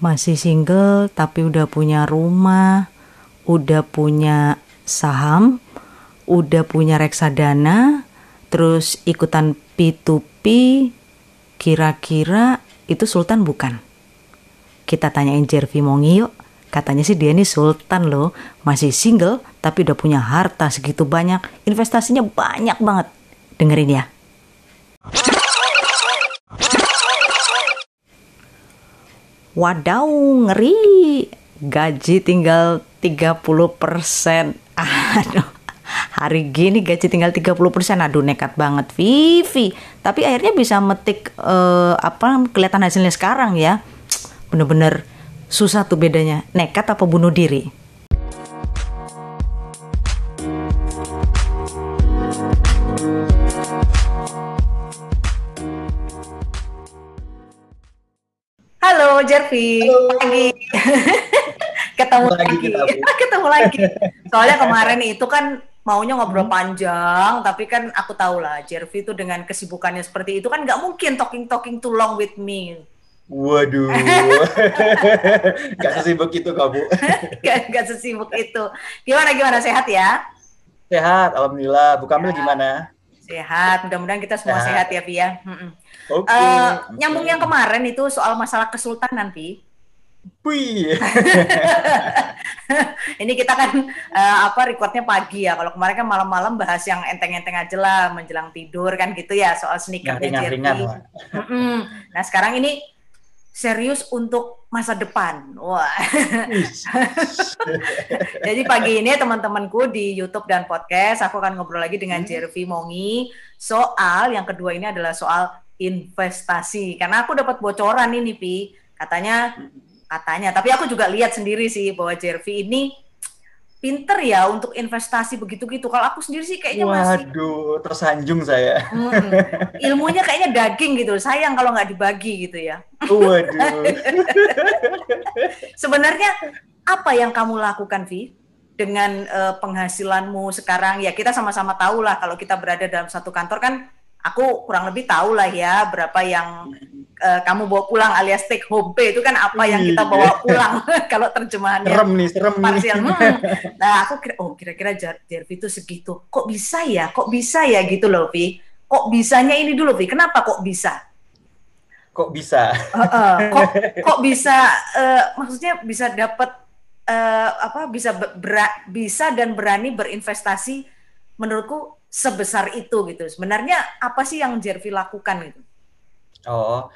masih single tapi udah punya rumah, udah punya saham, udah punya reksadana, terus ikutan P2P, kira-kira itu sultan bukan? Kita tanyain Jervi Mongi yuk. Katanya sih dia ini sultan loh, masih single tapi udah punya harta segitu banyak, investasinya banyak banget. Dengerin ya. Wadaw, ngeri. Gaji tinggal 30%. Aduh, hari gini gaji tinggal 30%. Aduh, nekat banget Vivi. Tapi akhirnya bisa metik uh, apa kelihatan hasilnya sekarang ya. Bener-bener susah tuh bedanya. Nekat apa bunuh diri? Halo Jervi, Halo. pagi. Ketemu Lagi lagi. kita. Ketemu lagi. Soalnya kemarin itu kan maunya ngobrol panjang, tapi kan aku tahu lah Jervi itu dengan kesibukannya seperti itu kan nggak mungkin talking talking too long with me. Waduh, gak sesibuk itu kamu. Gak, gak sesibuk itu. Gimana gimana sehat ya? Sehat, alhamdulillah. Bu Kamil gimana? Sehat. Mudah-mudahan kita semua sehat, Sehat. ya. Mm-mm. Oke. Eh, nyambung yang kemarin itu soal masalah kesultanan. Wih, Ini kita kan eh, apa recordnya pagi ya. Kalau kemarin kan malam-malam bahas yang enteng-enteng aja lah menjelang tidur kan gitu ya soal sneakernya ringan-ringan Jerry. lah. Mm-mm. Nah sekarang ini serius untuk masa depan. Wah. Jadi pagi ini teman-temanku di YouTube dan podcast aku akan ngobrol lagi dengan Hmm. Jervi Mongi soal yang kedua ini adalah soal investasi. Karena aku dapat bocoran ini Pi, katanya katanya, tapi aku juga lihat sendiri sih bahwa Jervi ini pinter ya untuk investasi begitu-gitu. Kalau aku sendiri sih kayaknya masih Waduh, tersanjung saya. Hmm, ilmunya kayaknya daging gitu. Sayang kalau nggak dibagi gitu ya. Waduh. Sebenarnya apa yang kamu lakukan, Vi? Dengan eh, penghasilanmu sekarang, ya kita sama-sama tahu lah kalau kita berada dalam satu kantor kan, aku kurang lebih tahu lah ya berapa yang eh, kamu bawa pulang alias take home pay itu kan apa yang kita bawa pulang kalau terjemahannya Serem nih, serem parsial. nih. Hmm. Nah, aku kira, oh kira-kira Jervi itu segitu. Kok bisa ya? Kok bisa ya gitu loh, Vi? Kok bisanya ini dulu, Vi? Kenapa kok bisa? Kok bisa? Heeh, kok kok bisa eh, maksudnya bisa dapat eh, apa bisa be- bera- bisa dan berani berinvestasi menurutku sebesar itu gitu. Sebenarnya apa sih yang Jervi lakukan gitu? Oh,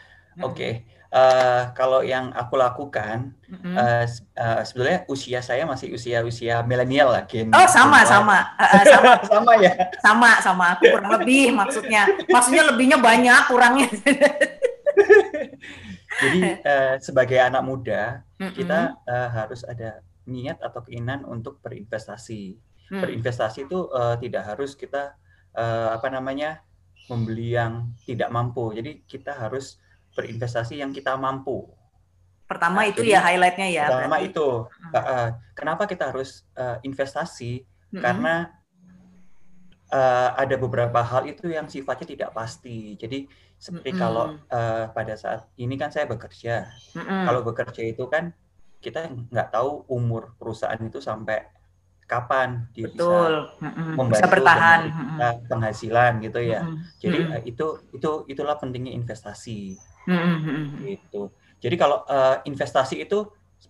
oke. Eh, kalau yang aku lakukan, Mm-mm. eh, s- eh, sebetulnya usia saya masih usia-usia milenial lah, Gen. Oh sama Gen Y. sama eh, sama sama ya. sama sama aku kurang lebih maksudnya maksudnya lebihnya banyak kurangnya. Jadi eh, sebagai anak muda, Mm-mm. kita eh, harus ada niat atau keinginan untuk berinvestasi. Hmm. Berinvestasi itu eh, tidak harus kita eh, apa namanya membeli yang tidak mampu. Jadi kita harus berinvestasi yang kita mampu. Pertama Nah, itu jadi ya highlightnya ya. Pertama berarti. itu, eh, eh, kenapa kita harus eh, investasi? Mm-mm. Karena eh, ada beberapa hal itu yang sifatnya tidak pasti. Jadi seperti Mm-mm. kalau eh, pada saat ini kan saya bekerja. Mm-mm. Kalau bekerja itu kan kita nggak tahu umur perusahaan itu sampai kapan dia bisa betul Mm-mm. membantu bisa bertahan. kita penghasilan gitu ya. Mm-mm. Jadi Mm-mm. eh, itu itu itulah pentingnya investasi. Mm-mm. gitu. Jadi kalau eh, investasi itu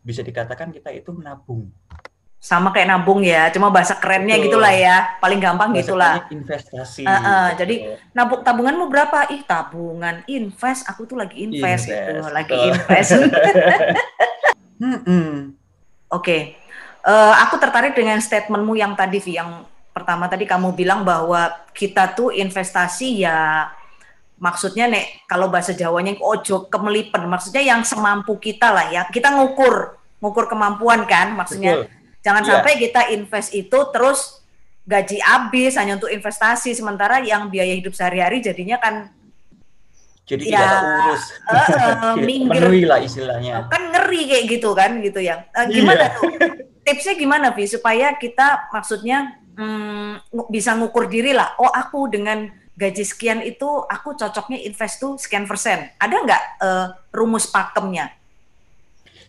bisa dikatakan kita itu menabung. sama kayak nabung ya, cuma bahasa kerennya Betul. gitulah ya, paling gampang gitulah. Bahasanya investasi. Uh, uh, gitu. jadi Nabung tabunganmu berapa? Ih tabungan, invest, aku tuh lagi invest, gitu, Invest, lagi betul. invest. Mm-mm. Oke, Eh, aku tertarik dengan statementmu yang tadi, Vi, yang pertama tadi kamu bilang bahwa kita tuh investasi ya maksudnya nek kalau bahasa Jawanya ojo kemelipen, maksudnya yang semampu kita lah ya. Kita ngukur, ngukur kemampuan kan, maksudnya Betul. jangan Iya. sampai kita invest itu terus gaji habis hanya untuk investasi sementara yang biaya hidup sehari-hari jadinya kan Jadi Ya, tidak eh, eh, Tidak minggir. lah istilahnya. kan ngeri kayak gitu kan gitu ya. Iya. gimana tuh? Tipsnya gimana Vi supaya kita maksudnya hmm, bisa ngukur diri lah. Oh aku dengan gaji sekian itu aku cocoknya invest tuh sekian persen. Ada nggak eh, rumus pakemnya?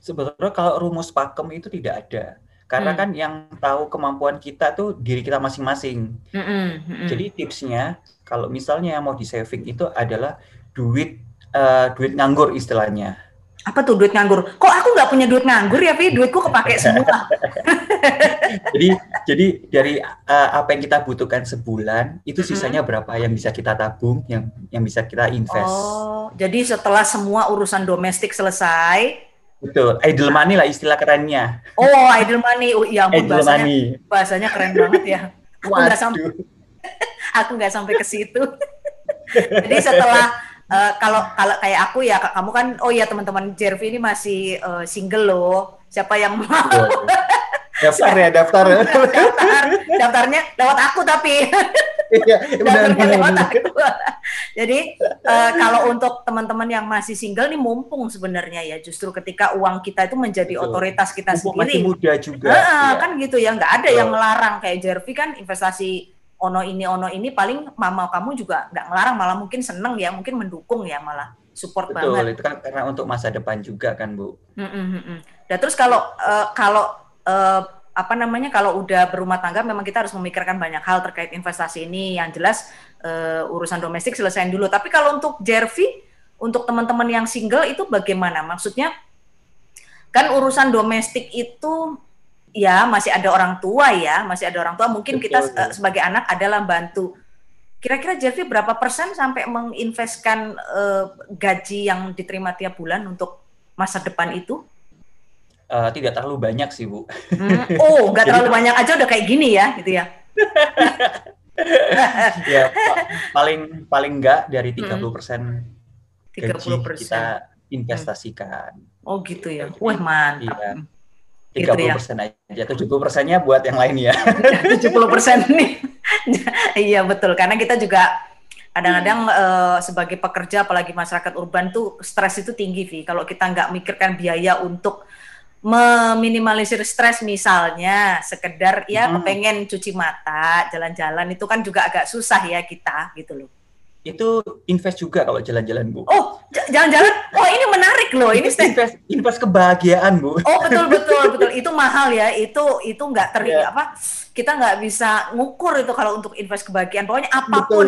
Sebetulnya kalau rumus pakem itu tidak ada. Karena Hmm. kan yang tahu kemampuan kita tuh diri kita masing-masing. Mm-mm, mm-mm. Jadi tipsnya kalau misalnya mau di saving itu adalah duit eh, duit nganggur istilahnya. Apa tuh duit nganggur? Kok aku nggak punya duit nganggur ya, Vi? Duitku kepake semua. Jadi jadi dari eh, apa yang kita butuhkan sebulan itu sisanya berapa yang bisa kita tabung, yang yang bisa kita invest. Oh, jadi setelah semua urusan domestik selesai, Betul, idle money lah istilah kerennya. oh idle money, oh, ya ampun Idle bahasanya, money. bahasanya keren banget ya. Aku nggak sampai, aku nggak sampai ke situ. jadi setelah eh, kalau kalau kayak aku ya, kamu kan, oh ya teman-teman Jervi ini masih eh, single loh. Siapa yang mau Betul. Daftar ya, daftar. daftar? Daftarnya lewat aku tapi. Iya, benar, benar, lewat benar. aku. Jadi eh, kalau untuk teman-teman yang masih single nih mumpung sebenarnya ya justru ketika uang kita itu menjadi Betul. otoritas kita Mumpung masih sendiri. muda juga. Heeh, iya. kan gitu ya nggak ada Betul. yang melarang kayak Jervi kan investasi ono ini ono ini paling mama kamu juga nggak ngelarang malah mungkin seneng ya mungkin mendukung ya malah support Betul, banget. itu kan karena untuk masa depan juga kan, Bu. Mm, mm. Dan terus kalau eh, kalau eh, apa namanya kalau udah berumah tangga memang kita harus memikirkan banyak hal terkait investasi ini yang jelas eh, urusan domestik selesaiin dulu. Tapi kalau untuk Jervi untuk teman-teman yang single itu bagaimana? Maksudnya kan urusan domestik itu ya masih ada orang tua ya, masih ada orang tua. Mungkin kita Betul. eh, sebagai anak adalah bantu. Kira-kira Jervi berapa persen sampai menginvestkan eh, gaji yang diterima tiap bulan untuk masa depan itu? Eh, tidak terlalu banyak sih, Bu. Hmm, Oh, nggak terlalu banyak aja udah kayak gini ya, gitu ya? ya, pa- paling paling enggak dari 30% gaji 30 persen. kita investasikan. Oh gitu ya. Wah mantap. Iya. Gitu 30 ya. persen aja, 70 persennya buat yang lain ya. 70 persen nih. iya betul, karena kita juga kadang-kadang eh, sebagai pekerja, apalagi masyarakat urban tuh stres itu tinggi, Vi. Kalau kita nggak mikirkan biaya untuk meminimalisir stres misalnya sekedar ya Hmm. kepengen cuci mata jalan-jalan itu kan juga agak susah ya kita gitu loh Itu invest juga kalau jalan-jalan, Bu. oh jalan-jalan oh ini menarik loh ini invest invest kebahagiaan, Bu. Oh betul betul betul itu mahal ya itu itu nggak ter Iya. apa kita nggak bisa ngukur itu kalau untuk invest kebahagiaan pokoknya apa pun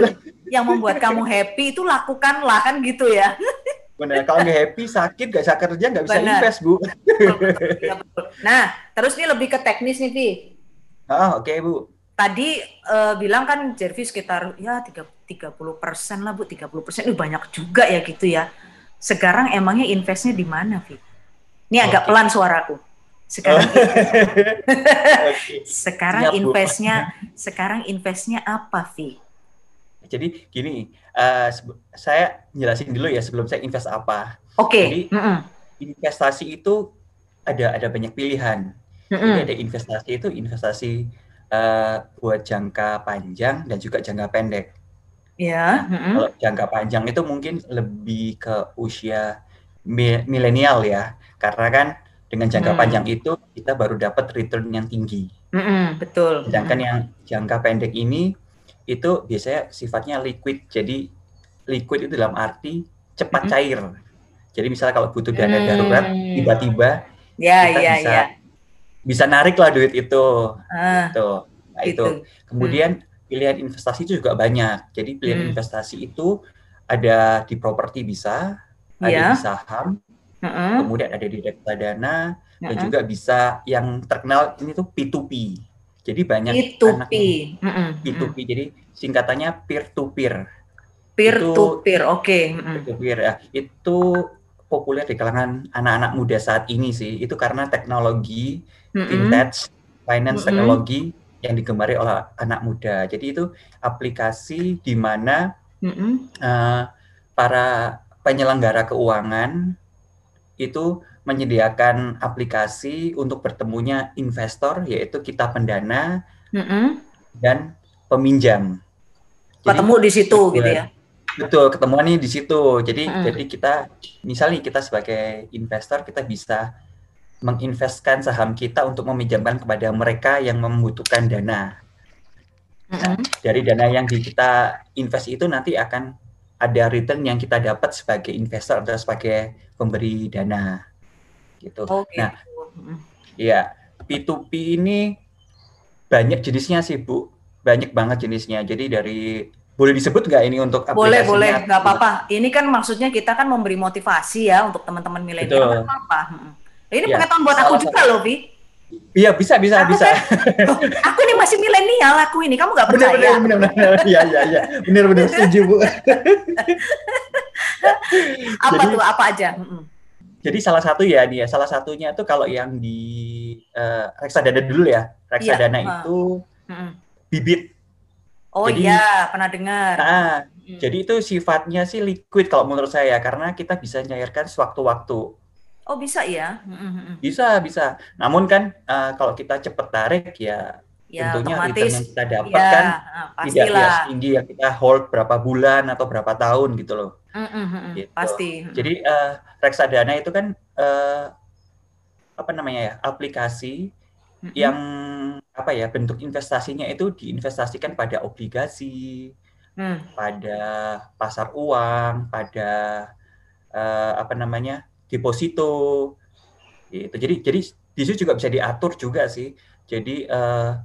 yang membuat kamu happy itu lakukanlah kan gitu ya Benar, kalau nggak happy, sakit, nggak bisa kerja, nggak bisa invest, Bu. Betul, betul, iya, betul. nah terus ini lebih ke teknis nih Vi Ah, oke, Bu. tadi eh, bilang kan Jervi sekitar ya 30 persen lah bu 30 persen itu banyak juga ya gitu ya sekarang emangnya investnya di mana Vi ini agak Oke. pelan suaraku sekarang Oke. sekarang Siap, Bu. investnya sekarang investnya apa Vi Jadi gini, sebe- saya jelasin dulu ya sebelum saya invest apa. Oke. Jadi, Mm-mm. Investasi itu ada ada banyak pilihan. Jadi Mm-mm. ada investasi itu investasi eh, buat jangka panjang dan juga jangka pendek. Ya. mm-mm. Kalau jangka panjang itu mungkin lebih ke usia mi- milenial ya, karena kan dengan jangka Hmm. panjang itu kita baru dapat return yang tinggi. Mm-mm, Betul. Sedangkan yang jangka pendek ini itu biasanya sifatnya liquid. Jadi liquid itu dalam arti cepat Mhm. cair. Jadi misalnya kalau butuh dana Hmm. darurat tiba-tiba Ya, kita ya, bisa ya. bisa narik lah duit itu. Ah, Tuh. Nah, gitu. itu. Kemudian pilihan investasi itu juga banyak. Jadi pilihan Hmm. investasi itu ada di properti bisa, ada Ya. di saham, Mm-mm, kemudian ada di reksadana, dan mm-mm. juga bisa yang terkenal ini tuh P2P. Jadi banyak anak P2P. Mm-mm, P2P. Jadi singkatannya peer to peer. Peer Itu- to peer. Oke. mm-mm. Peer to peer ya. Itu populer di kalangan anak-anak muda saat ini sih. Itu karena teknologi Mm-mm. fintech, finance Mm-mm. teknologi yang digemari oleh anak muda. Jadi itu aplikasi di mana Mm-mm. eh, para penyelenggara keuangan itu menyediakan aplikasi untuk bertemunya investor yaitu kita pendana Mm-mm. dan peminjam. Jadi, Ketemu di situ buat- gitu ya. Betul, ketemuannya di situ. Jadi Mm-mm. jadi kita misalnya kita sebagai investor kita bisa menginvestkan saham kita untuk meminjamkan kepada mereka yang membutuhkan dana. Mm-mm. Dari dana yang kita invest itu nanti akan ada return yang kita dapat sebagai investor atau sebagai pemberi dana. gitu. Oh, gitu. Nah, ya P2P ini banyak jenisnya sih Bu, banyak banget jenisnya. Jadi dari boleh disebut nggak ini untuk aplikasinya? Boleh, boleh, nggak apa-apa. Ini kan maksudnya kita kan memberi motivasi ya untuk teman-teman milenial. apa-apa. Ini ya, pengetahuan buat aku juga loh, Vi. Iya bisa bisa aku bisa. Kan, oh, aku ini masih milenial aku ini, kamu nggak percaya? Benar benar benar. Iya iya iya. Benar benar setuju bu. apa jadi, tuh apa aja? Jadi salah satu ya dia salah satunya tuh kalau yang di uh, reksadana dulu ya reksadana iya. itu uh. bibit. Oh jadi, iya pernah dengar. Nah, hmm. jadi itu sifatnya sih liquid kalau menurut saya karena kita bisa nyairkan sewaktu-waktu. Oh bisa ya? Bisa bisa. Namun kan uh, kalau kita cepat tarik ya, ya tentunya otomatis, return yang kita dapat ya, kan tidak ya tinggi yang kita hold berapa bulan atau berapa tahun gitu loh. Gitu. Pasti. Jadi uh, reksadana itu kan uh, apa namanya ya aplikasi mm-hmm. yang apa ya bentuk investasinya itu diinvestasikan pada obligasi, mm. pada pasar uang, pada uh, apa namanya deposito gitu. Jadi jadi di situ juga bisa diatur juga sih. Jadi uh,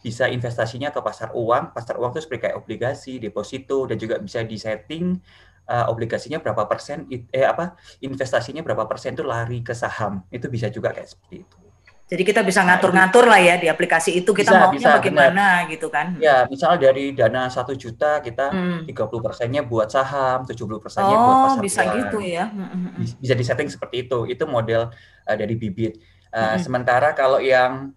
bisa investasinya ke pasar uang, pasar uang itu seperti kayak obligasi, deposito dan juga bisa disetting uh, obligasinya berapa persen eh apa investasinya berapa persen itu lari ke saham. Itu bisa juga kayak seperti itu. Jadi kita bisa nah, ngatur-ngatur lah ya di aplikasi itu kita bisa, maunya bisa, bagaimana benar. gitu kan? Ya, misal dari dana satu juta kita hmm. 30 persennya buat saham, 70 persennya oh, buat pasar bisa uang. gitu ya? Hmm, hmm. Bisa disetting seperti itu. Itu model uh, dari bibit. Uh, hmm. Sementara kalau yang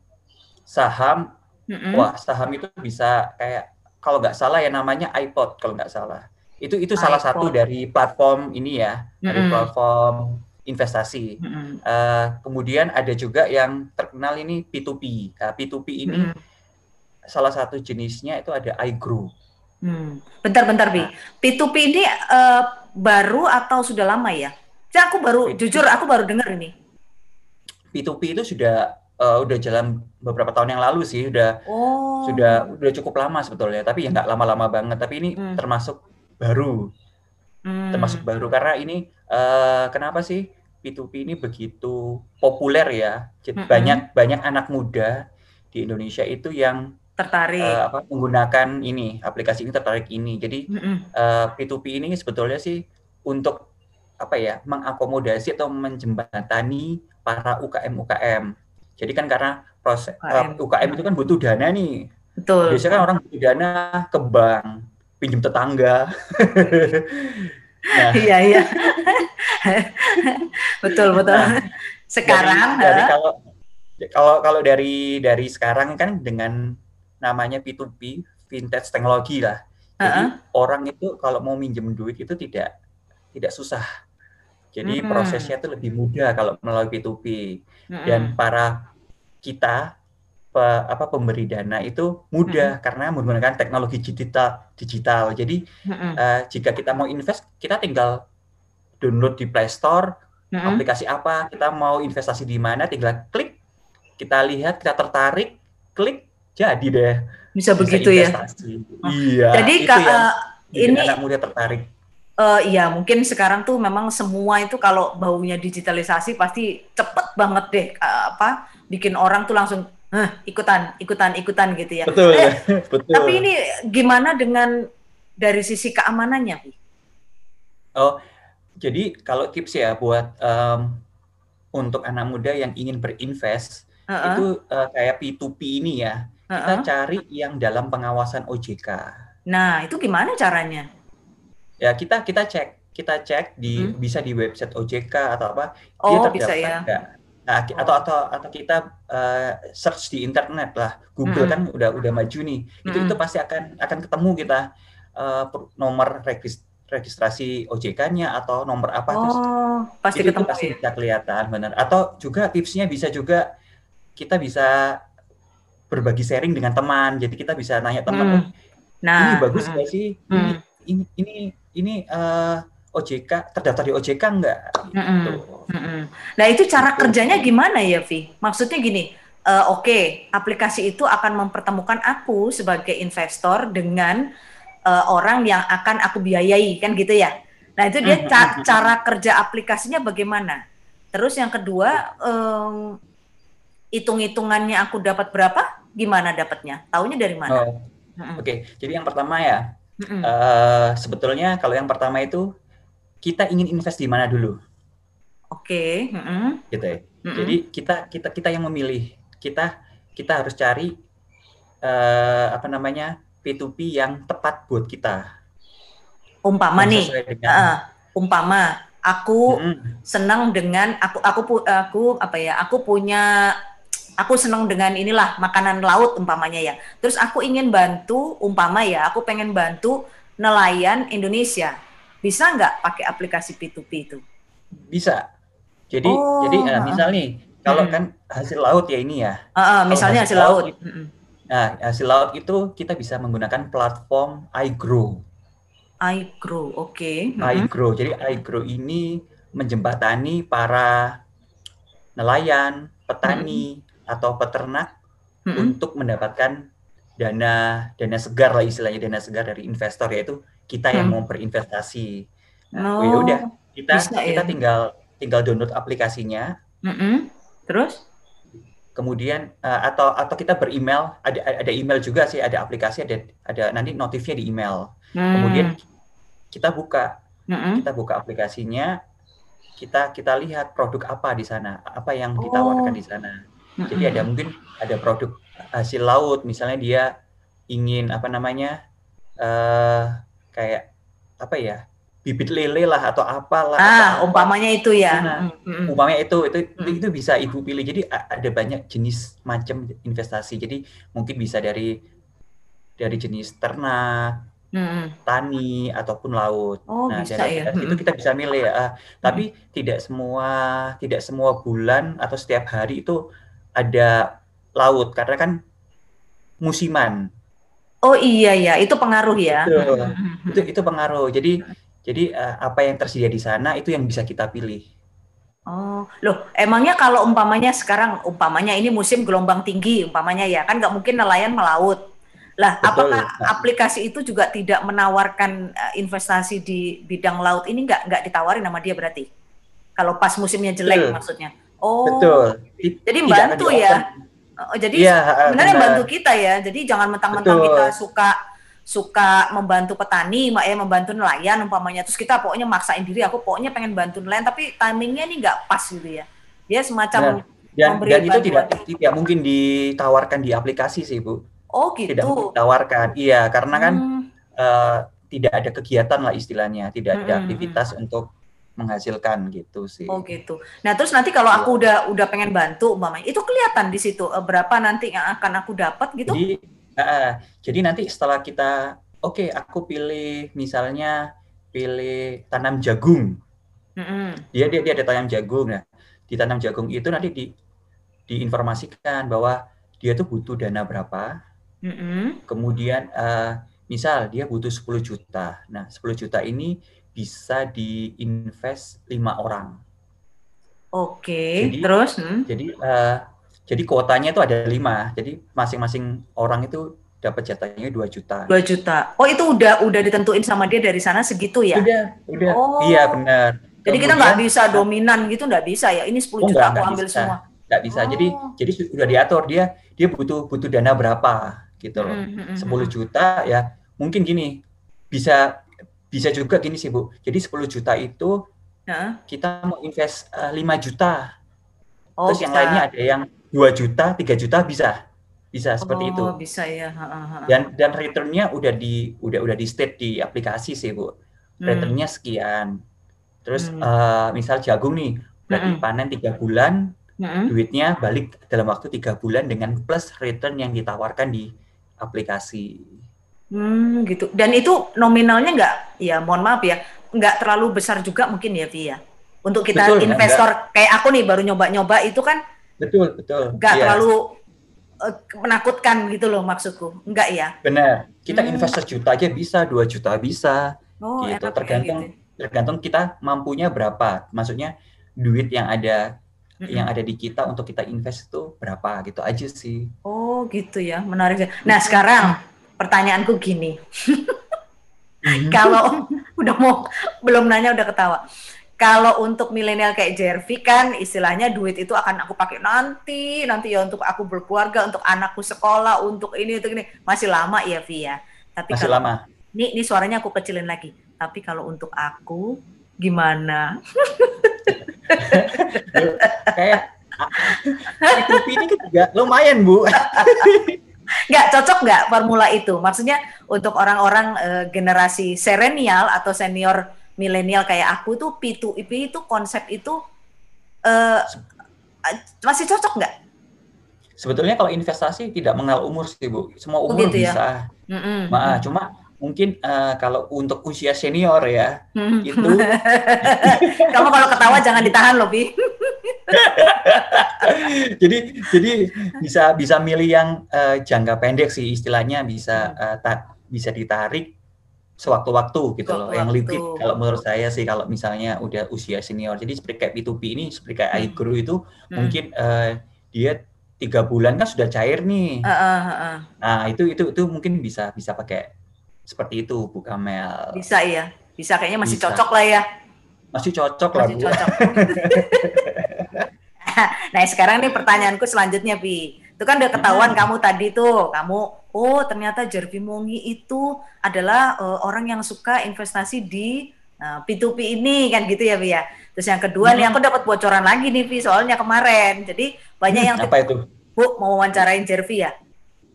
saham, hmm. wah saham itu bisa kayak kalau nggak salah ya namanya iPod kalau nggak salah. Itu itu iPod. salah satu dari platform ini ya, hmm. dari platform investasi. Mm-hmm. Uh, kemudian ada juga yang terkenal ini P2P. Nah, P2P ini mm-hmm. salah satu jenisnya itu ada iGrow. Hmm. Bentar-bentar, Bi. Nah. P2P ini uh, baru atau sudah lama ya? Saya aku baru, P2P. jujur aku baru dengar ini. P2P itu sudah uh, udah jalan beberapa tahun yang lalu sih, udah oh. sudah udah cukup lama sebetulnya. Tapi ya nggak lama-lama banget. Tapi ini hmm. termasuk baru, hmm. termasuk baru karena ini uh, kenapa sih? P2P ini begitu populer ya. Jadi mm-hmm. banyak banyak anak muda di Indonesia itu yang tertarik uh, apa menggunakan ini aplikasi ini tertarik ini. Jadi mm-hmm. uh, P2P ini sebetulnya sih untuk apa ya mengakomodasi atau menjembatani para UKM UKM. Jadi kan karena proses UKM, uh, UKM itu kan butuh dana nih. Betul. Biasanya kan orang butuh dana ke bank, pinjam tetangga. nah, iya iya. betul betul. Nah, sekarang dari, dari kalau kalau kalau dari dari sekarang kan dengan namanya P2P vintage teknologi lah. Jadi uh -uh. orang itu kalau mau minjem duit itu tidak tidak susah. Jadi mm -hmm. prosesnya itu lebih mudah kalau melalui P2P. Mm -hmm. Dan para kita pe, apa pemberi dana itu mudah mm -hmm. karena menggunakan teknologi digital digital. Jadi mm -hmm. uh, jika kita mau invest kita tinggal download di Play Store mm-hmm. aplikasi apa kita mau investasi di mana tinggal klik kita lihat kita tertarik klik jadi deh bisa, bisa begitu ya? investasi. ya iya jadi itu yang ini anak muda tertarik uh, iya mungkin sekarang tuh memang semua itu kalau baunya digitalisasi pasti cepet banget deh uh, apa bikin orang tuh langsung huh, ikutan ikutan ikutan gitu ya betul eh, betul tapi ini gimana dengan dari sisi keamanannya oh jadi kalau tips ya buat um, untuk anak muda yang ingin berinvest uh -uh. itu uh, kayak P2P ini ya. Uh -uh. Kita cari yang dalam pengawasan OJK. Nah, itu gimana caranya? Ya, kita kita cek, kita cek di hmm. bisa di website OJK atau apa, oh, dia terdaftar bisa ya. enggak. Nah, atau atau atau kita uh, search di internet lah. Google hmm. kan udah udah maju nih. Itu hmm. itu pasti akan akan ketemu kita uh, nomor registrasi registrasi OJK-nya atau nomor apa oh, terus pasti itu, ketemu itu pasti ya? bisa kelihatan benar atau juga tipsnya bisa juga kita bisa berbagi sharing dengan teman jadi kita bisa nanya teman hmm. Nah ini bagus nggak hmm. sih hmm. ini ini ini ini uh, eh, OJK terdaftar di OJK enggak gitu. hmm. Hmm. nah itu cara gitu. kerjanya gimana ya Vi maksudnya gini uh, oke okay, aplikasi itu akan mempertemukan aku sebagai investor dengan uh, orang yang akan aku biayai kan gitu ya. Nah itu dia ca cara kerja aplikasinya bagaimana? Terus yang kedua, um, hitung-hitungannya aku dapat berapa? Gimana dapatnya? Taunya dari mana? Oh, Oke, okay. jadi yang pertama ya, mm uh, sebetulnya kalau yang pertama itu kita ingin invest di mana dulu? Oke. Okay. Mm Gitu ya. Mm Jadi kita kita kita yang memilih. Kita kita harus cari uh, apa namanya P2P yang tepat buat kita. Umpama nih, dengan, uh, umpama aku mm senang dengan aku aku aku apa ya aku punya aku senang dengan inilah makanan laut umpamanya ya terus aku ingin bantu umpama ya aku pengen bantu nelayan Indonesia bisa nggak pakai aplikasi P2P itu bisa jadi oh, jadi uh, misal nih kalau hmm. kan hasil laut ya ini ya uh, uh, misalnya hasil, hasil laut, laut nah hasil laut itu kita bisa menggunakan platform iGrow iGrow, oke. Okay. iGrow. Jadi iGrow ini menjembatani para nelayan, petani hmm. atau peternak hmm. untuk mendapatkan dana dana segar lah istilahnya dana segar dari investor yaitu kita yang hmm. mau berinvestasi. Nah, oh, ya udah kita bisa, kita ya? tinggal tinggal download aplikasinya. Hmm. Terus? Kemudian uh, atau atau kita beremail ada ada email juga sih ada aplikasi ada ada nanti notifnya di email. Hmm. Kemudian kita buka mm-hmm. kita buka aplikasinya kita kita lihat produk apa di sana apa yang ditawarkan oh. di sana jadi ada mungkin ada produk hasil laut misalnya dia ingin apa namanya uh, kayak apa ya bibit lele lah atau apalah ah atau umpamanya itu ya nah, mm-hmm. umpamanya itu itu mm-hmm. itu bisa ibu pilih jadi ada banyak jenis macam investasi jadi mungkin bisa dari dari jenis ternak hmm. tani ataupun laut. Oh, nah, bisa dari ya. itu kita bisa milih ya. Uh, tapi tidak semua tidak semua bulan atau setiap hari itu ada laut karena kan musiman. Oh iya ya, itu pengaruh ya. Itu itu, itu pengaruh. Jadi jadi uh, apa yang tersedia di sana itu yang bisa kita pilih. Oh, loh, emangnya kalau umpamanya sekarang umpamanya ini musim gelombang tinggi umpamanya ya, kan nggak mungkin nelayan melaut. Lah, Betul. apakah aplikasi itu juga tidak menawarkan uh, investasi di bidang laut ini nggak nggak ditawarin sama dia berarti? Kalau pas musimnya jelek Betul. maksudnya. Oh. Betul. Jadi bantu ya. Oh, jadi ya, sebenarnya bantu kita ya. Jadi jangan mentang-mentang kita suka suka membantu petani, mak ya membantu nelayan umpamanya. Terus kita pokoknya maksain diri, aku pokoknya pengen bantu nelayan, tapi timingnya ini nggak pas gitu ya. Dia semacam ya. dan, dan itu tidak tidak mungkin ditawarkan di aplikasi sih bu Oh gitu. Tidak ditawarkan. Iya, karena kan hmm. uh, tidak ada kegiatan lah istilahnya, tidak ada hmm. aktivitas untuk menghasilkan gitu sih. Oh gitu. Nah terus nanti kalau aku iya. udah udah pengen bantu umpamanya, itu kelihatan di situ uh, berapa nanti yang akan aku dapat gitu? Jadi, uh, jadi nanti setelah kita, oke okay, aku pilih misalnya pilih tanam jagung. Mm-hmm. Dia dia dia ada tanam jagung. Nah di tanam jagung itu nanti di diinformasikan bahwa dia tuh butuh dana berapa, Mm-hmm. Kemudian uh, misal dia butuh 10 juta. Nah, 10 juta ini bisa diinvest lima orang. Oke, jadi, terus? Hmm. Jadi uh, jadi kuotanya itu ada lima. Jadi masing-masing orang itu dapat jatahnya 2 juta. 2 juta. Oh, itu udah udah ditentuin sama dia dari sana segitu ya? Udah, udah. Oh. Iya, benar. Jadi Kemudian, kita nggak bisa dominan gitu, nggak bisa ya? Ini 10 oh, juta enggak, aku ambil bisa. semua. Nggak bisa. Oh. Jadi jadi sudah diatur dia dia butuh butuh dana berapa gitu loh. Mm -hmm. 10 juta ya mungkin gini bisa bisa juga gini sih Bu. Jadi 10 juta itu huh? kita mau invest uh, eh, 5 juta. Oh, Terus bisa. yang lainnya ada yang 2 juta, 3 juta bisa. Bisa seperti itu. Oh, bisa ya. Ha, ha, Dan dan returnnya udah di udah udah di state di aplikasi sih, Bu. Hmm. Returnnya sekian. Terus hmm. uh, misal jagung nih, berarti hmm. panen tiga bulan, hmm. duitnya balik dalam waktu tiga bulan dengan plus return yang ditawarkan di aplikasi. Hmm, gitu. Dan itu nominalnya nggak, ya mohon maaf ya, nggak terlalu besar juga mungkin ya, Via. Untuk kita betul, investor enggak. kayak aku nih baru nyoba-nyoba itu kan, betul betul, nggak iya. terlalu uh, menakutkan gitu loh maksudku, nggak ya? Benar. Kita hmm. invest sejuta aja bisa, dua juta bisa, oh, gitu. Tergantung gitu. tergantung kita mampunya berapa. Maksudnya duit yang ada mm-hmm. yang ada di kita untuk kita invest itu berapa gitu aja sih. Oh gitu ya, menarik. Nah sekarang pertanyaanku gini, mm-hmm. kalau udah mau belum nanya udah ketawa. kalau untuk milenial kayak Jervi kan istilahnya duit itu akan aku pakai nanti, nanti ya untuk aku berkeluarga, untuk anakku sekolah, untuk ini untuk ini masih lama ya Vi ya. Tapi masih kalau, lama. Ini ini suaranya aku kecilin lagi. Tapi kalau untuk aku gimana? kayak ini juga lumayan bu. Nggak cocok nggak formula itu? Maksudnya untuk orang-orang uh, generasi serenial atau senior milenial kayak aku tuh P2P itu konsep itu uh, masih cocok nggak? Sebetulnya kalau investasi tidak mengenal umur sih bu, semua umur oh, gitu bisa. Ya? Mm -hmm. Ma, cuma mungkin uh, kalau untuk usia senior ya mm-hmm. itu. Kamu kalau ketawa jangan ditahan loh bi. jadi jadi bisa bisa milih yang uh, jangka pendek sih istilahnya bisa uh, ta bisa ditarik sewaktu-waktu gitu loh. Yang liquid kalau menurut saya sih kalau misalnya udah usia senior. Jadi seperti kayak P2P ini seperti kayak hmm. iGrow itu hmm. mungkin uh, dia tiga bulan kan sudah cair nih. Uh, uh, uh. Nah itu itu itu mungkin bisa bisa pakai seperti itu Bu Kamel. Bisa ya, bisa kayaknya masih bisa. cocok lah ya. Masih cocok masih lah Bu. Cocok. nah sekarang nih pertanyaanku selanjutnya Pi. Itu kan udah ketahuan hmm. kamu tadi tuh, kamu oh ternyata Jervi Mongi itu adalah uh, orang yang suka investasi di uh, P2P ini kan gitu ya Pi ya. Terus yang kedua hmm. nih aku dapat bocoran lagi nih Pi soalnya kemarin. Jadi banyak yang apa itu? Bu mau wawancarain Jervi ya.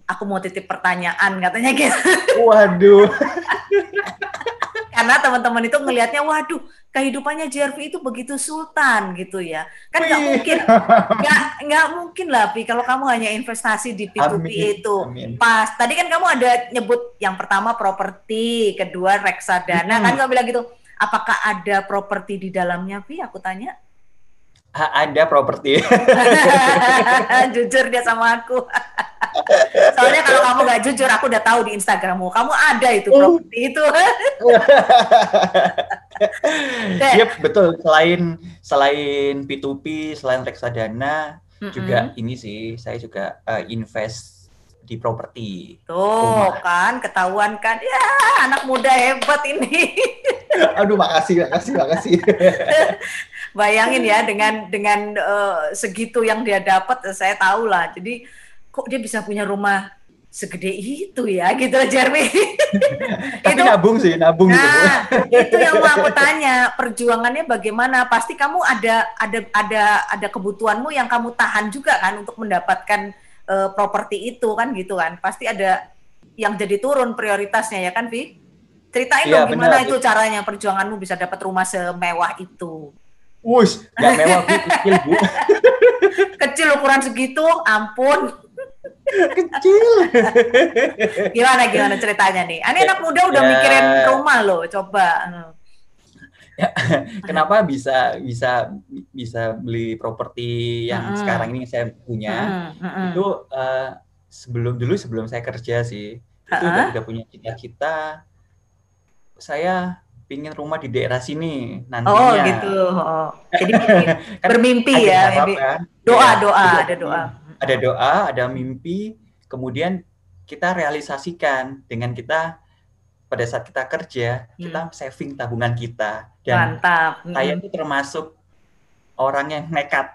Aku mau titip pertanyaan katanya gitu. Waduh. Karena teman-teman itu ngelihatnya waduh kehidupannya JRV itu begitu sultan gitu ya. Kan nggak mungkin nggak nggak mungkin lah Pi kalau kamu hanya investasi di P2P amin, itu. Amin. Pas tadi kan kamu ada nyebut yang pertama properti, kedua reksadana hmm. kan kamu bilang gitu. Apakah ada properti di dalamnya Pi? Aku tanya. ada properti. Jujur dia sama aku. Soalnya kalau kamu nggak jujur, aku udah tahu di Instagrammu. Kamu ada itu oh. properti itu. Iya betul. Selain selain P2P, selain reksadana, mm -hmm. juga ini sih saya juga uh, invest di properti. Tuh rumah. kan, ketahuan kan. Ya, anak muda hebat ini. Aduh, makasih, makasih, makasih. Bayangin ya dengan dengan uh, segitu yang dia dapat, saya tahu lah. Jadi kok dia bisa punya rumah segede itu ya gitu Jeremy. Tapi itu, nabung sih, nabung gitu, nah, gitu. itu yang mau aku tanya, perjuangannya bagaimana? Pasti kamu ada ada ada ada kebutuhanmu yang kamu tahan juga kan untuk mendapatkan uh, properti itu kan gitu kan. Pasti ada yang jadi turun prioritasnya ya kan, Vi? Ceritain ya, dong gimana bener. itu caranya perjuanganmu bisa dapat rumah semewah itu. Wush, gak mewah, kecil, Bu. kecil ukuran segitu, ampun kecil. gimana gimana ceritanya nih? Ini anak muda udah ya, mikirin rumah loh, coba. Ya, kenapa bisa bisa bisa beli properti yang mm sekarang ini saya punya? Mm -hmm. Itu uh, sebelum dulu sebelum saya kerja sih, itu udah, udah punya cita-cita. Saya pingin rumah di daerah sini nantinya. Oh gitu. Oh. Jadi kan bermimpi ya. Kan? Doa, ya, doa, ada doa ada doa, ada mimpi, kemudian kita realisasikan dengan kita pada saat kita kerja, hmm. kita saving tabungan kita. Dan Mantap. Saya itu termasuk orang yang nekat.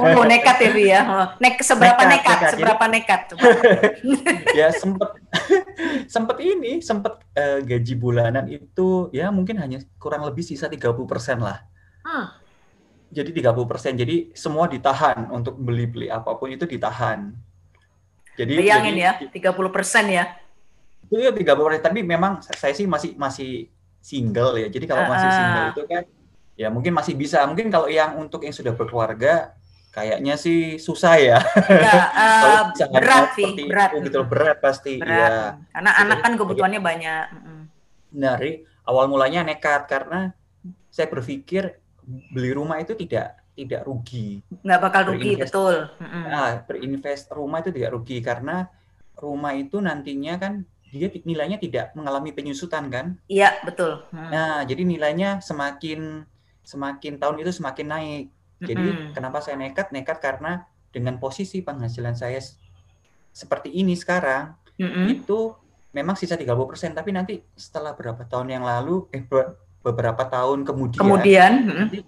Oh, nekat ya, Bu ya. Nek seberapa nekat, nekat, nekat. seberapa Jadi, nekat ya sempet sempet ini, sempet uh, gaji bulanan itu ya mungkin hanya kurang lebih sisa 30% lah. Hmm jadi 30%. Jadi semua ditahan untuk beli-beli apa pun itu ditahan. Jadi Bayangin jadi, ya, 30% ya. Itu ya 30%, tapi memang saya sih masih masih single ya. Jadi kalau uh, masih single itu kan ya mungkin masih bisa. Mungkin kalau yang untuk yang sudah berkeluarga kayaknya sih susah ya. ya uh, berat sih, berat. Itu, gitu berat pasti berat. ya. Karena Jadi, anak kan kebutuhannya banyak. Dari awal mulanya nekat karena saya berpikir beli rumah itu tidak tidak rugi. Nggak bakal rugi, betul. Nah, berinvest rumah itu tidak rugi karena rumah itu nantinya kan dia nilainya tidak mengalami penyusutan kan? Iya, betul. Hmm. Nah, jadi nilainya semakin semakin tahun itu semakin naik. Jadi hmm. kenapa saya nekat? Nekat karena dengan posisi penghasilan saya seperti ini sekarang, hmm. itu memang sisa 30%, tapi nanti setelah berapa tahun yang lalu eh beberapa tahun kemudian, Kemudian, mm, nanti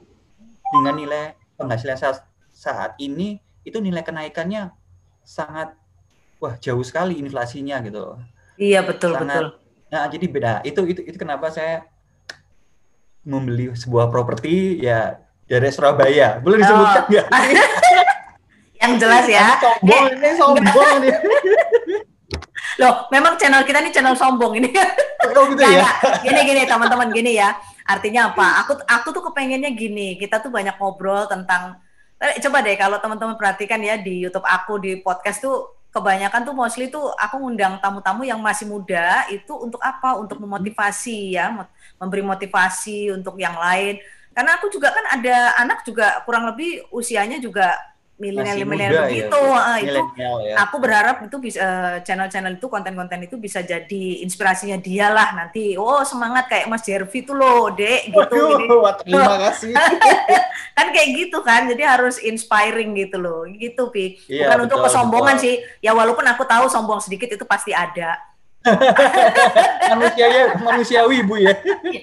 dengan nilai penghasilan saat, saat ini itu nilai kenaikannya sangat wah jauh sekali inflasinya gitu. iya betul Sangat betul. Nah, jadi beda. Itu itu itu kenapa saya membeli sebuah properti ya dari Surabaya. Boleh disebutkan Oh. nggak? Yang jelas ya. Sombong ini sombong nih. Loh, memang channel kita ini channel sombong ini. Oh gitu ya. Gini gini teman-teman gini ya. Artinya apa? Aku aku tuh kepengennya gini. Kita tuh banyak ngobrol tentang Eh, coba deh kalau teman-teman perhatikan ya di YouTube aku di podcast tuh kebanyakan tuh mostly tuh aku ngundang tamu-tamu yang masih muda itu untuk apa? Untuk memotivasi ya, memberi motivasi untuk yang lain. Karena aku juga kan ada anak juga kurang lebih usianya juga milenial Masih milenial muda ya, begitu. Ah, itu ya. aku berharap itu bisa eh, channel-channel itu konten-konten itu bisa jadi inspirasinya dia lah nanti oh semangat kayak Mas Jervi tuh loh dek gitu Waduh, terima kasih. kan kayak gitu kan jadi harus inspiring gitu loh gitu pi Iya, bukan untuk betul, kesombongan betul. sih ya walaupun aku tahu sombong sedikit itu pasti ada Manusianya manusiawi Bu ya.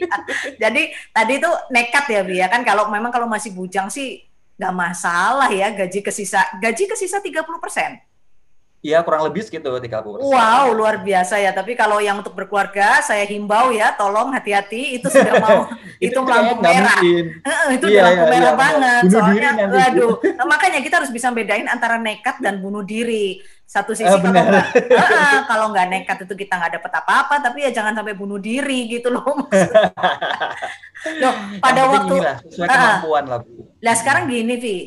jadi tadi tuh nekat ya bi ya kan kalau memang kalau masih bujang sih nggak masalah ya gaji kesisa gaji kesisa 30 persen Iya, kurang lebih segitu 30%. Wow, luar biasa ya. Tapi kalau yang untuk berkeluarga, saya himbau ya, tolong hati-hati. Itu sudah mau, itu, lampu nggak merah. itu Iya, lampu iya, merah iya, banget. bunuh Soalnya, diri waduh. Nah, makanya kita harus bisa bedain antara nekat dan bunuh diri. Satu sisi Ah, kalau nggak, Heeh, kalau nggak nekat itu kita nggak dapat apa-apa, tapi ya jangan sampai bunuh diri gitu loh. Loh, pada waktu, inilah, sesuai kemampuan lah Bu. Lah sekarang gini, Vi.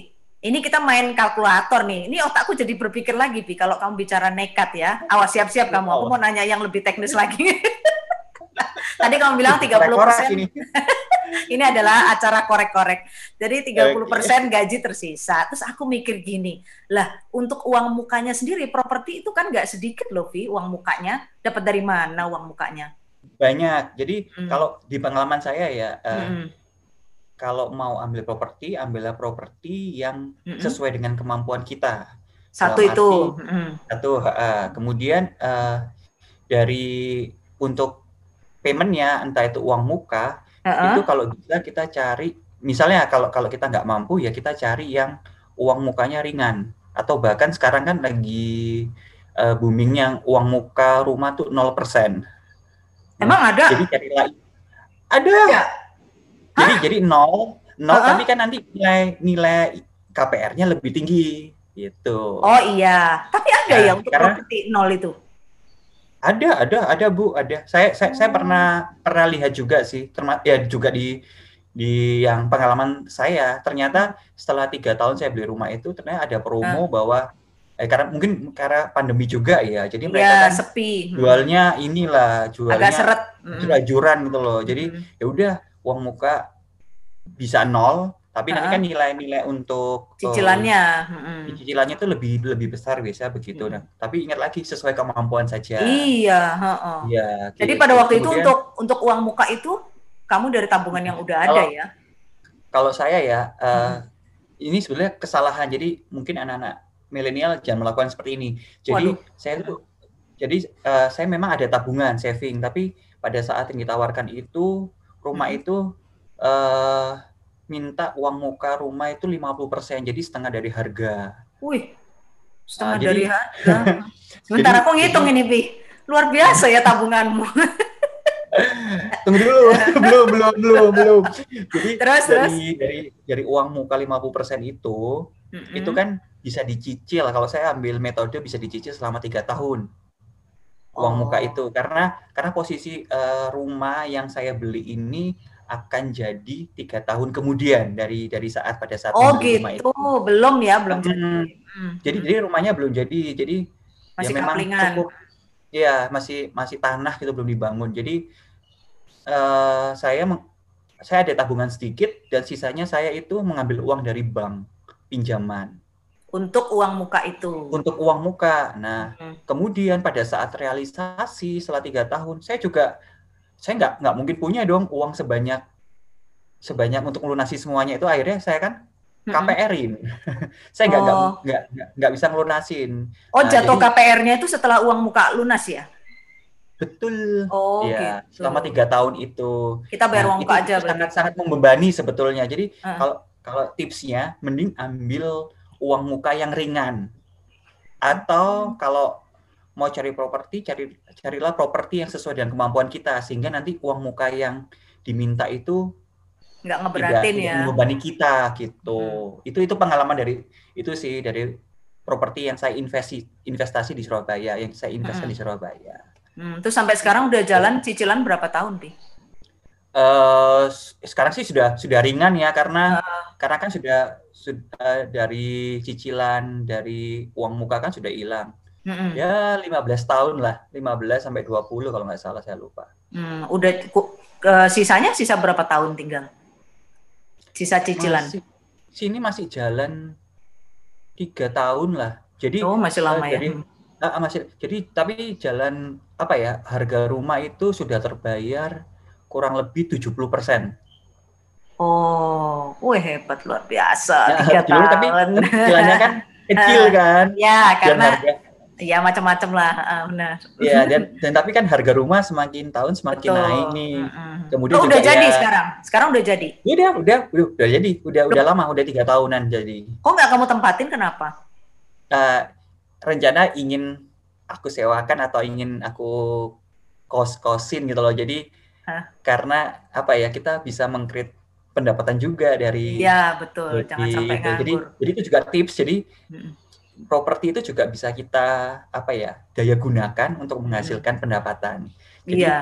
Ini kita main kalkulator nih. Ini otakku jadi berpikir lagi, Vi. Kalau kamu bicara nekat ya. Awas siap-siap kamu. Aku mau nanya yang lebih teknis lagi. Tadi kamu bilang 30 Korek-korek ini. ini adalah acara korek-korek. Jadi 30% gaji tersisa. Terus aku mikir gini, lah untuk uang mukanya sendiri, properti itu kan nggak sedikit loh, Vi, uang mukanya. Dapat dari mana uang mukanya? Banyak. Jadi Hmm. kalau di pengalaman saya ya, eh, Mm-mm. Kalau mau ambil properti, ambillah properti yang sesuai dengan kemampuan kita. Satu dalam itu. arti-. Satu, eh, kemudian eh, dari untuk paymentnya, entah itu uang muka, Heeh. itu kalau bisa kita cari, misalnya kalau kalau kita nggak mampu ya kita cari yang uang mukanya ringan. Atau bahkan sekarang kan lagi eh, booming yang uang muka rumah tuh 0%. Emang ada? Jadi cari lagi. Ada. Ya. Jadi jadi nol, nol Hah? tapi kan nanti nilai nilai KPR-nya lebih tinggi gitu. Oh iya. Tapi ada Nah, ya untuk karena- properti nol itu. Ada, ada, ada Bu, ada. Saya saya, saya Oh. pernah pernah lihat juga sih, terma ya juga di di yang pengalaman saya. Ternyata setelah tiga tahun saya beli rumah itu ternyata ada promo bahwa eh karena mungkin karena pandemi juga ya. Jadi mereka Ya kan sepi. jualnya inilah, Agak jualnya seret. Mm-mm. jurajuran gitu loh. Jadi Mm-mm. ya udah uang muka bisa nol, tapi nanti kan nilai-nilai untuk cicilannya. Mm-mm. cicilannya itu lebih lebih besar biasa begitu. Hmm. Nah, tapi ingat lagi sesuai kemampuan saja. Iya. Iya. Jadi gitu. pada waktu itu Kemudian, untuk untuk uang muka itu kamu dari tabungan yang udah ada Kalau- ya? kalau saya ya eh, Hmm. ini sebenarnya kesalahan. Jadi mungkin anak-anak milenial jangan melakukan seperti ini. Jadi Waduh. saya tuh jadi eh, saya memang ada tabungan saving, tapi pada saat yang ditawarkan itu rumah Hmm. itu eh minta uang muka rumah itu 50%, jadi setengah dari harga. Wih, setengah Ah, jadi- dari harga. Sebentar Jadi- aku ngitung ini, Pi. Luar biasa ya tabunganmu. Tunggu dulu, belum, belum, belum, belum. Jadi Terus, dari dari dari uang muka 50% itu Mm-mm. itu kan bisa dicicil. Kalau saya ambil metode bisa dicicil selama tiga tahun uang Oh. muka itu karena karena posisi eh, rumah yang saya beli ini akan jadi tiga tahun kemudian dari dari saat pada saat Oh gitu, belum ya, belum Hmm. jadi. Hmm. Jadi jadi rumahnya belum jadi. Jadi Masih ya memang kaplingan. cukup ya masih masih tanah gitu belum dibangun. Jadi eh, saya meng- saya ada tabungan sedikit dan sisanya saya itu mengambil uang dari bank pinjaman Untuk uang muka itu. untuk uang muka. Nah, Hmm. kemudian pada saat realisasi setelah tiga tahun, saya juga saya nggak nggak mungkin punya dong uang sebanyak sebanyak untuk melunasi semuanya itu akhirnya saya kan. KPR-in. saya nggak nggak Oh. nggak bisa ngelunasin. Oh, Nah, jatuh KPR-nya itu setelah uang muka lunas ya? Betul. Oh, ya, gitu. selama tiga tahun itu. Kita bayar Nah, uang muka aja berarti. sangat-sangat membebani sebetulnya. Jadi Ah. kalau kalau tipsnya, mending ambil uang muka yang ringan. Atau kalau mau cari properti, cari carilah properti yang sesuai dengan kemampuan kita, sehingga nanti uang muka yang diminta itu Nggak tidak, ngeberatin tidak ya. membebani kita gitu. Hmm. Itu itu pengalaman dari itu sih dari properti yang saya investasi investasi di Surabaya, yang saya investasi Hmm. di Surabaya. Hmm, terus sampai sekarang udah jalan cicilan berapa tahun, Pi? eh sekarang sih sudah sudah ringan ya karena Ah. karena kan sudah sudah dari cicilan dari uang muka kan sudah hilang. Mm-mm. Ya 15 tahun lah, 15 sampai 20 kalau nggak salah saya lupa. Hmm, udah ku- ke- sisanya sisa berapa tahun tinggal? Sisa cicilan. Masih, sini masih jalan tiga tahun lah. Jadi Oh, masih lama eh, ya. jadi ah, masih jadi tapi jalan apa ya harga rumah itu sudah terbayar kurang lebih 70%. Oh, wih hebat luar biasa. Nah, Tiga dulu tapi cicilannya kan kecil kan. ya, karena harga ya macam-macam lah, ah, benar. Ya, dan, dan tapi kan harga rumah semakin tahun semakin Betul. naik nih. Mm-mm. Kemudian Oh, juga udah jadi ya- sekarang. Sekarang udah jadi. Udah, udah, udah, udah jadi, udah, udah lama, udah tiga tahunan jadi. Kok nggak kamu tempatin? Kenapa? Eh, rencana ingin aku sewakan atau ingin aku kos-kosin gitu loh. Jadi Hah? karena apa ya kita bisa mengkrit pendapatan juga dari Iya betul. dari Jangan sampai itu. Jadi, nganggur. jadi itu juga tips. Jadi. Properti itu juga bisa kita apa ya daya gunakan untuk menghasilkan pendapatan. Jadi Iya.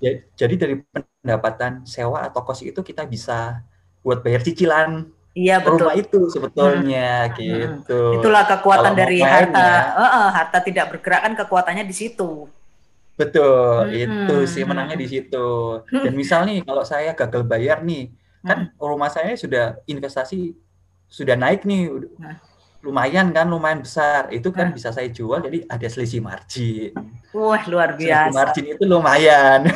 Ya, jadi dari pendapatan sewa atau kos itu kita bisa buat bayar cicilan Iya betul. rumah itu sebetulnya Hmm. gitu. Itulah kekuatan Kalau dari harta. Eh, eh, harta tidak bergerak kan kekuatannya di situ. Betul, Hmm. itu sih menangnya di situ. Hmm. Dan misal nih kalau saya gagal bayar nih, kan rumah saya sudah investasi sudah naik nih, Nah. Lumayan kan, lumayan besar. Itu kan Nah. bisa saya jual, jadi ada selisih margin. Wah luar Selisih biasa. margin itu lumayan.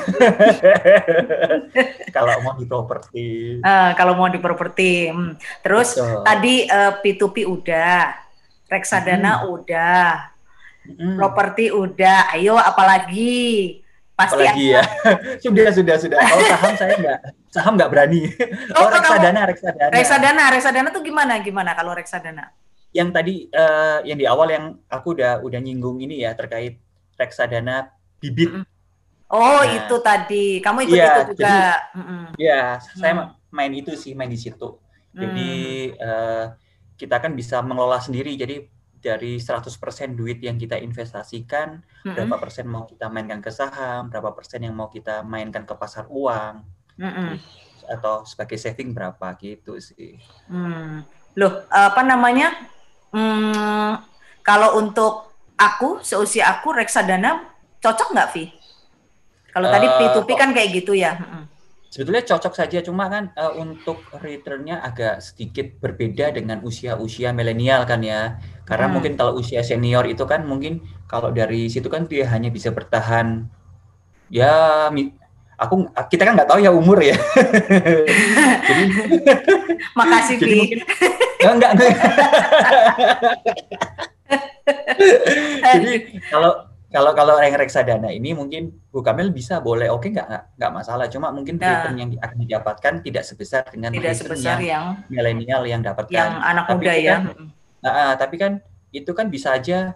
kalau mau di properti. Eh, kalau mau di properti. Hmm. Terus Betul. tadi eh, P2P udah, reksadana udah, Mm. properti udah. Ayo apalagi? Pasti apalagi ya sudah sudah sudah kalau saham saya nggak saham nggak berani Oh, oh, reksadana reksadana reksadana, reksadana tuh gimana? Gimana kalau reksadana? Yang tadi eh, yang di awal yang aku udah udah nyinggung ini ya terkait reksadana bibit Mm. Oh Nah. itu tadi, kamu ikut Iya, itu juga. Mm-mm. ya saya Hmm. main itu sih main di situ jadi Hmm. eh, kita kan bisa mengelola sendiri jadi dari 100% duit yang kita investasikan Mm-mm. berapa persen mau kita mainkan ke saham berapa persen yang mau kita mainkan ke pasar uang Mm-mm. atau sebagai saving berapa gitu sih Hmm. Loh, apa namanya? Hmm, kalau untuk aku, seusia aku, reksadana cocok nggak, Vi? Kalau tadi Eh, P2P kok- kan kayak gitu ya. Mm-mm. Sebetulnya cocok saja, cuma kan eh, untuk returnnya agak sedikit berbeda dengan usia-usia milenial kan ya. Karena Hmm. mungkin kalau usia senior itu kan mungkin kalau dari situ kan dia hanya bisa bertahan ya aku kita kan nggak tahu ya umur ya. jadi Makasih, jadi Vi. mungkin enggak enggak. jadi kalau kalau kalau yang reksadana ini mungkin Bu Kamil bisa boleh oke nggak nggak nggak masalah cuma mungkin Nah. return yang akan didapatkan tidak sebesar dengan Tidak sebesar yang yang milenial yang dapatkan yang anak Tapi muda ya. kan- Ah, ah, tapi kan itu kan bisa aja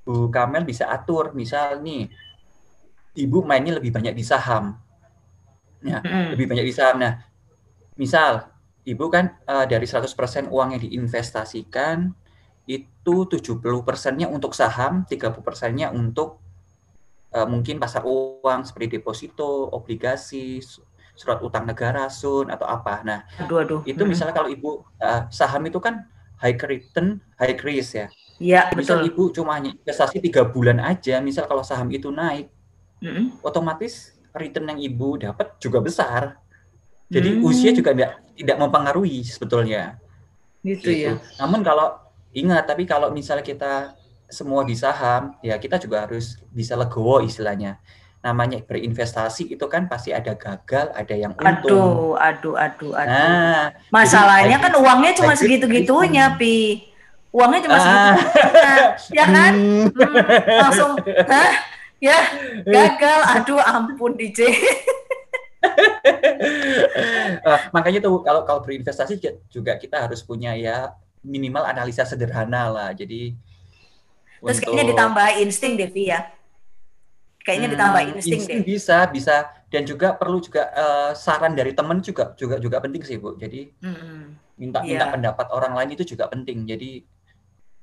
Bu Kamel bisa atur misal nih ibu mainnya lebih banyak di saham Mm-mm. lebih banyak di saham nah misal ibu kan eh, dari 100% uang yang diinvestasikan itu 70 persennya untuk saham 30 persennya untuk eh, mungkin pasar uang seperti deposito obligasi su- surat utang negara sun atau apa nah Aduh, aduh. itu misalnya kalau ibu uh, saham itu kan high return high risk ya Iya, misal betul. ibu cuma investasi tiga bulan aja misal kalau saham itu naik Mm-mm. otomatis return yang ibu dapat juga besar jadi Hmm. usia juga tidak tidak mempengaruhi sebetulnya Gitu ya. namun kalau ingat tapi kalau misalnya kita semua di saham ya kita juga harus bisa legowo istilahnya namanya berinvestasi itu kan pasti ada gagal ada yang untung Aduh, aduh, aduh, aduh. nah Masalahnya jadi kan uangnya cuma segitu-gitunya. Pi. Uangnya cuma Ah. segitu-gitunya. ya kan? Hmm. Hmm, langsung, hah? Ya gagal. Aduh ampun DJ uh, makanya tuh kalau kalau berinvestasi juga kita harus punya ya minimal analisa sederhana lah. Jadi terus untuk... kayaknya ditambah insting Devi ya? Kayaknya hmm, ditambah insting, insting deh. bisa bisa. Dan juga perlu juga uh, saran dari teman juga juga juga penting sih bu. Jadi hmm, minta yeah. minta pendapat orang lain itu juga penting. Jadi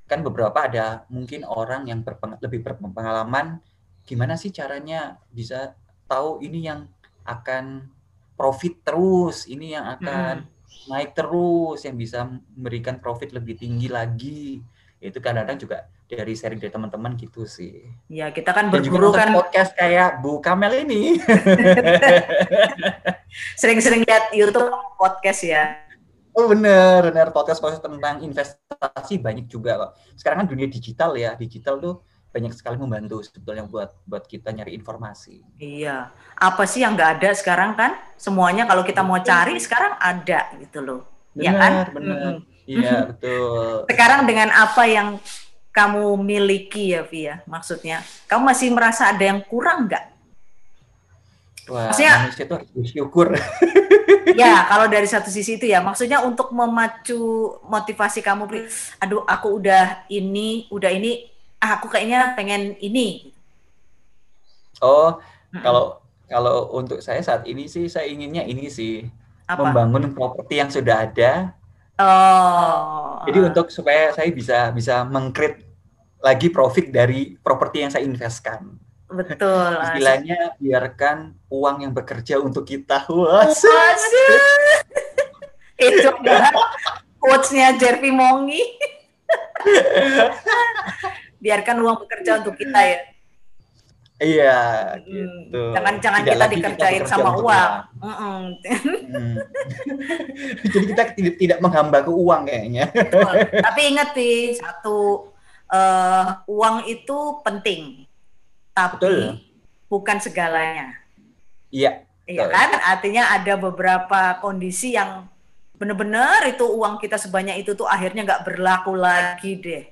kan beberapa ada mungkin orang yang berpeng, lebih berpengalaman gimana sih caranya bisa tahu ini yang akan profit terus, ini yang akan hmm. naik terus, yang bisa memberikan profit lebih tinggi lagi. Itu kadang-kadang juga dari sharing dari teman-teman gitu sih. Ya, kita kan berburu kan podcast kayak Bu Kamel ini. Sering-sering lihat YouTube podcast ya. Oh bener, bener podcast podcast tentang investasi banyak juga kok. Sekarang kan dunia digital ya, digital tuh banyak sekali membantu sebetulnya buat buat kita nyari informasi. Iya. Apa sih yang nggak ada sekarang kan? Semuanya kalau kita mau cari sekarang ada gitu loh. Benar, ya kan? Benar. Iya, betul. Sekarang dengan apa yang kamu miliki ya Via, maksudnya kamu masih merasa ada yang kurang nggak? Wah, maksudnya, manusia itu harus bersyukur. ya, kalau dari satu sisi itu ya, maksudnya untuk memacu motivasi kamu, aduh aku udah ini, udah ini, ah, aku kayaknya pengen ini. Oh, mm-hmm. kalau kalau untuk saya saat ini sih saya inginnya ini sih Apa? membangun properti yang sudah ada. Oh. Jadi untuk supaya saya bisa bisa mengcreate lagi profit dari properti yang saya investkan. Betul. Istilahnya biarkan uang yang bekerja untuk kita. Wah, itu quotes-nya Jervi Mongi. biarkan uang bekerja untuk kita ya. Iya, hmm, gitu. Jangan jangan Tidak kita dikerjain kita sama uang. Hmm. Jadi kita tidak tidak menghamba ke uang kayaknya. Tapi ingat sih satu uh, uang itu penting, tapi Betul. bukan segalanya. Iya. Iya kan? Artinya ada beberapa kondisi yang benar-benar itu uang kita sebanyak itu tuh akhirnya nggak berlaku lagi deh.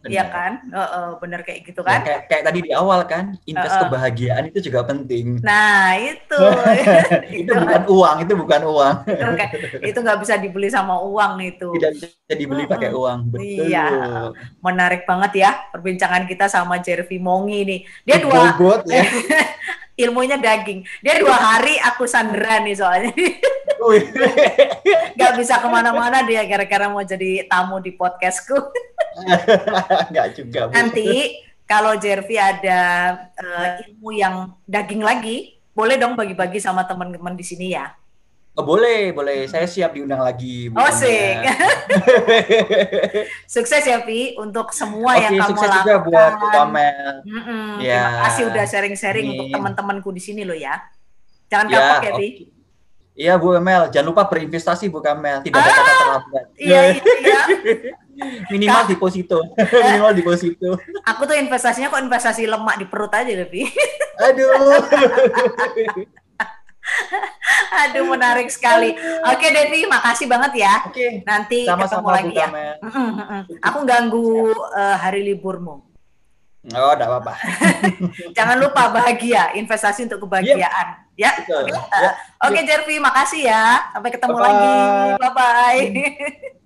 Iya kan, uh, uh, bener kayak gitu ya, kan? Ya, kayak, kayak tadi di awal kan, invest uh, uh. kebahagiaan itu juga penting. Nah itu, itu bukan uang, itu bukan uang. itu nggak bisa dibeli sama uang itu. Tidak bisa dibeli uh, pakai uang, betul. Iya, menarik banget ya perbincangan kita sama Jervi Mongi nih. Dia dua, Bobot, ya. ilmunya daging. Dia dua hari aku sandera nih soalnya. Gak bisa ke mana-mana dia gara-gara mau jadi tamu di podcastku. Gak juga. Bu. Nanti kalau Jervi ada uh, ilmu yang daging lagi, boleh dong bagi-bagi sama teman-teman di sini ya. Oh, boleh, boleh. Saya siap diundang lagi. Oh, sih. sukses ya, Pi, untuk semua Oke, yang kamu sukses lakukan. juga buat Bu Kamel. Mm -mm. Ya. Terima kasih udah sharing-sharing untuk teman-temanku di sini loh ya. Jangan ya, kapok ya, Pi. Okay. Iya Bu Kamel, jangan lupa berinvestasi Bu Kamel, tidak ada ah, kata terlambat. Iya, iya. iya. Minimal Kak, deposito. Minimal deposito. Aku tuh investasinya kok investasi lemak di perut aja lebih. Aduh. Aduh menarik sekali. Oke Devi, makasih banget ya. Oke. Nanti Sama-sama, ketemu lagi ya. Aku ganggu uh, hari liburmu. Oh, enggak apa-apa. Jangan lupa bahagia, investasi untuk kebahagiaan. Yep. Ya. Oke, okay. uh, okay, Jervi, makasih ya. Sampai ketemu Bye -bye. lagi. Bye bye.